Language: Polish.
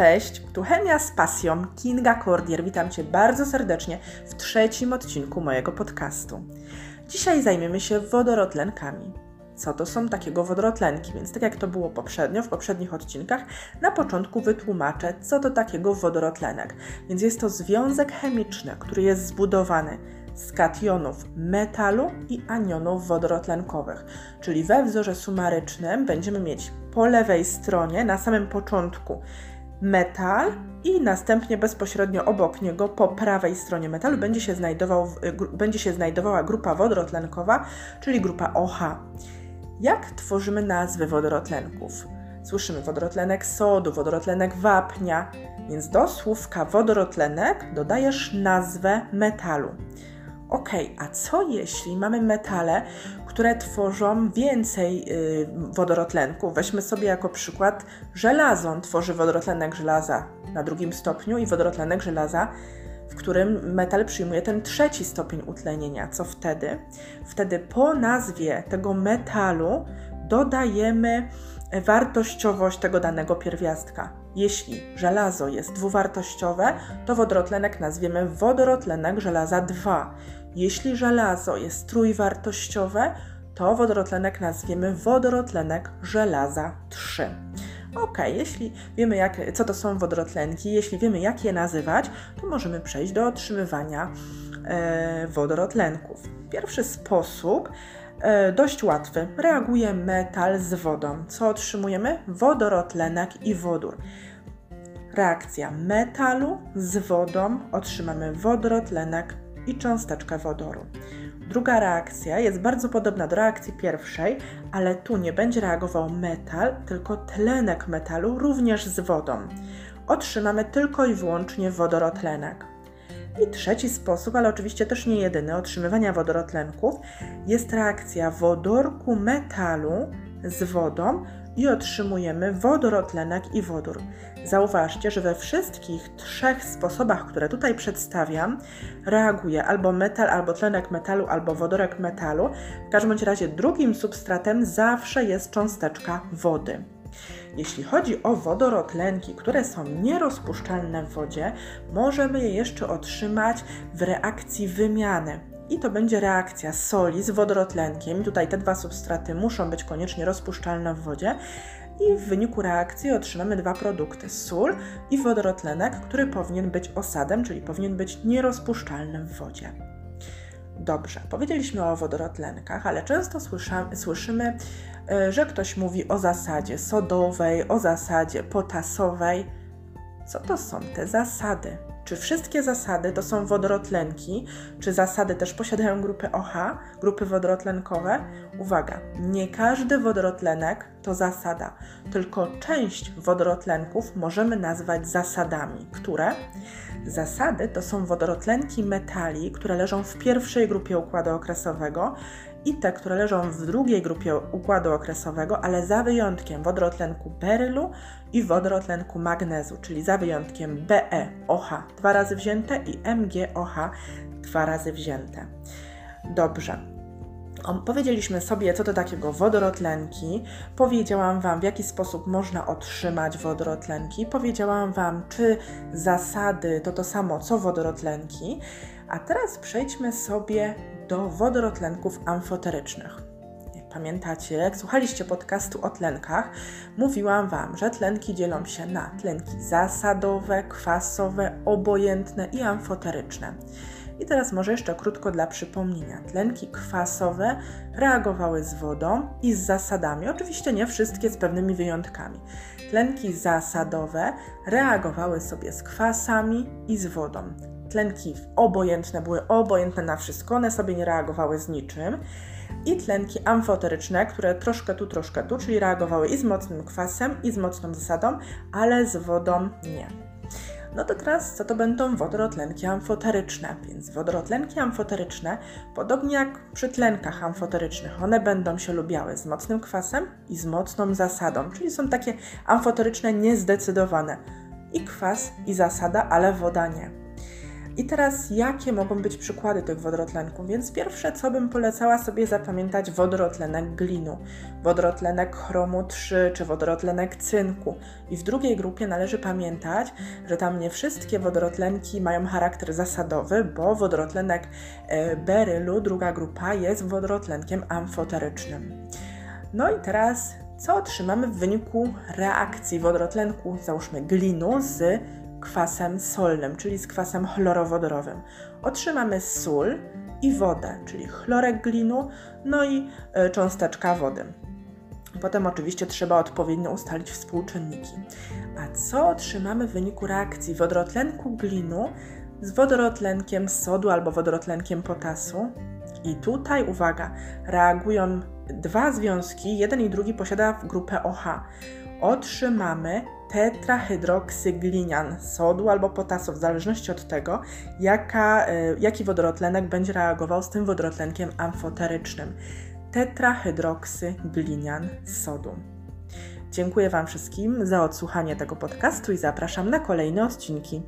Cześć, tu Chemia z pasją, Kinga Cordier. Witam Cię bardzo serdecznie w trzecim odcinku mojego podcastu. Dzisiaj zajmiemy się wodorotlenkami. Co to są takiego wodorotlenki? Więc tak jak to było poprzednio, w poprzednich odcinkach, na początku wytłumaczę, co to takiego wodorotlenek. Więc jest to związek chemiczny, który jest zbudowany z kationów metalu i anionów wodorotlenkowych. Czyli we wzorze sumarycznym będziemy mieć po lewej stronie, na samym początku, metal i następnie bezpośrednio obok niego po prawej stronie metalu będzie się, znajdował, będzie się znajdowała grupa wodorotlenkowa, czyli grupa OH. Jak tworzymy nazwy wodorotlenków? Słyszymy wodorotlenek sodu, wodorotlenek wapnia, więc do słówka wodorotlenek dodajesz nazwę metalu. Ok, a co jeśli mamy metale, które tworzą więcej yy, wodorotlenków? Weźmy sobie jako przykład żelazo. Tworzy wodorotlenek żelaza na drugim stopniu i wodorotlenek żelaza, w którym metal przyjmuje ten trzeci stopień utlenienia. Co wtedy? Wtedy po nazwie tego metalu dodajemy wartościowość tego danego pierwiastka. Jeśli żelazo jest dwuwartościowe, to wodorotlenek nazwiemy wodorotlenek żelaza 2. Jeśli żelazo jest trójwartościowe, to wodorotlenek nazwiemy wodorotlenek żelaza 3. Ok, jeśli wiemy, jak, co to są wodorotlenki, jeśli wiemy, jak je nazywać, to możemy przejść do otrzymywania e, wodorotlenków. Pierwszy sposób, e, dość łatwy, reaguje metal z wodą. Co otrzymujemy? Wodorotlenek i wodór. Reakcja metalu z wodą otrzymamy wodorotlenek i cząsteczkę wodoru. Druga reakcja jest bardzo podobna do reakcji pierwszej, ale tu nie będzie reagował metal, tylko tlenek metalu również z wodą. Otrzymamy tylko i wyłącznie wodorotlenek. I trzeci sposób, ale oczywiście też nie jedyny, otrzymywania wodorotlenków jest reakcja wodorku metalu z wodą i otrzymujemy wodorotlenek i wodór. Zauważcie, że we wszystkich trzech sposobach, które tutaj przedstawiam, reaguje albo metal, albo tlenek metalu, albo wodorek metalu. W każdym razie drugim substratem zawsze jest cząsteczka wody. Jeśli chodzi o wodorotlenki, które są nierozpuszczalne w wodzie, możemy je jeszcze otrzymać w reakcji wymiany i to będzie reakcja soli z wodorotlenkiem. Tutaj te dwa substraty muszą być koniecznie rozpuszczalne w wodzie i w wyniku reakcji otrzymamy dwa produkty: sól i wodorotlenek, który powinien być osadem, czyli powinien być nierozpuszczalny w wodzie. Dobrze, powiedzieliśmy o wodorotlenkach, ale często słyszymy, e, że ktoś mówi o zasadzie sodowej, o zasadzie potasowej. Co to są te zasady? Czy wszystkie zasady to są wodorotlenki? Czy zasady też posiadają grupy OH, grupy wodorotlenkowe? Uwaga, nie każdy wodorotlenek to zasada, tylko część wodorotlenków możemy nazwać zasadami, które Zasady to są wodorotlenki metali, które leżą w pierwszej grupie układu okresowego i te, które leżą w drugiej grupie układu okresowego, ale za wyjątkiem wodorotlenku berylu i wodorotlenku magnezu, czyli za wyjątkiem BeOH dwa razy wzięte i MgOH dwa razy wzięte. Dobrze. Powiedzieliśmy sobie, co to takiego wodorotlenki, powiedziałam Wam, w jaki sposób można otrzymać wodorotlenki, powiedziałam Wam, czy zasady to to samo co wodorotlenki, a teraz przejdźmy sobie do wodorotlenków amfoterycznych. Pamiętacie, słuchaliście podcastu o tlenkach, mówiłam Wam, że tlenki dzielą się na tlenki zasadowe, kwasowe, obojętne i amfoteryczne. I teraz może jeszcze krótko dla przypomnienia. Tlenki kwasowe reagowały z wodą i z zasadami, oczywiście nie wszystkie z pewnymi wyjątkami. Tlenki zasadowe reagowały sobie z kwasami i z wodą. Tlenki obojętne były obojętne na wszystko, one sobie nie reagowały z niczym. I tlenki amfoteryczne, które troszkę tu, troszkę tu, czyli reagowały i z mocnym kwasem, i z mocną zasadą, ale z wodą nie. No to teraz co to będą wodorotlenki amfoteryczne? Więc wodorotlenki amfoteryczne, podobnie jak przy tlenkach amfoterycznych, one będą się lubiały z mocnym kwasem i z mocną zasadą, czyli są takie amfoteryczne niezdecydowane. I kwas, i zasada, ale woda nie. I teraz jakie mogą być przykłady tych wodorotlenków? Więc pierwsze, co bym polecała sobie zapamiętać, wodorotlenek glinu, wodorotlenek chromu 3 czy wodorotlenek cynku. I w drugiej grupie należy pamiętać, że tam nie wszystkie wodorotlenki mają charakter zasadowy, bo wodorotlenek e, berylu, druga grupa, jest wodorotlenkiem amfoterycznym. No i teraz co otrzymamy w wyniku reakcji wodorotlenku, załóżmy glinu, z kwasem solnym, czyli z kwasem chlorowodorowym. Otrzymamy sól i wodę, czyli chlorek glinu, no i e, cząsteczka wody. Potem oczywiście trzeba odpowiednio ustalić współczynniki. A co otrzymamy w wyniku reakcji wodorotlenku glinu z wodorotlenkiem sodu albo wodorotlenkiem potasu? I tutaj uwaga, reagują dwa związki, jeden i drugi posiada grupę OH. Otrzymamy tetrahydroksyglinian sodu albo potasu, w zależności od tego, jaka, e, jaki wodorotlenek będzie reagował z tym wodorotlenkiem amfoterycznym. Tetrahydroksyglinian sodu. Dziękuję Wam wszystkim za odsłuchanie tego podcastu i zapraszam na kolejne odcinki.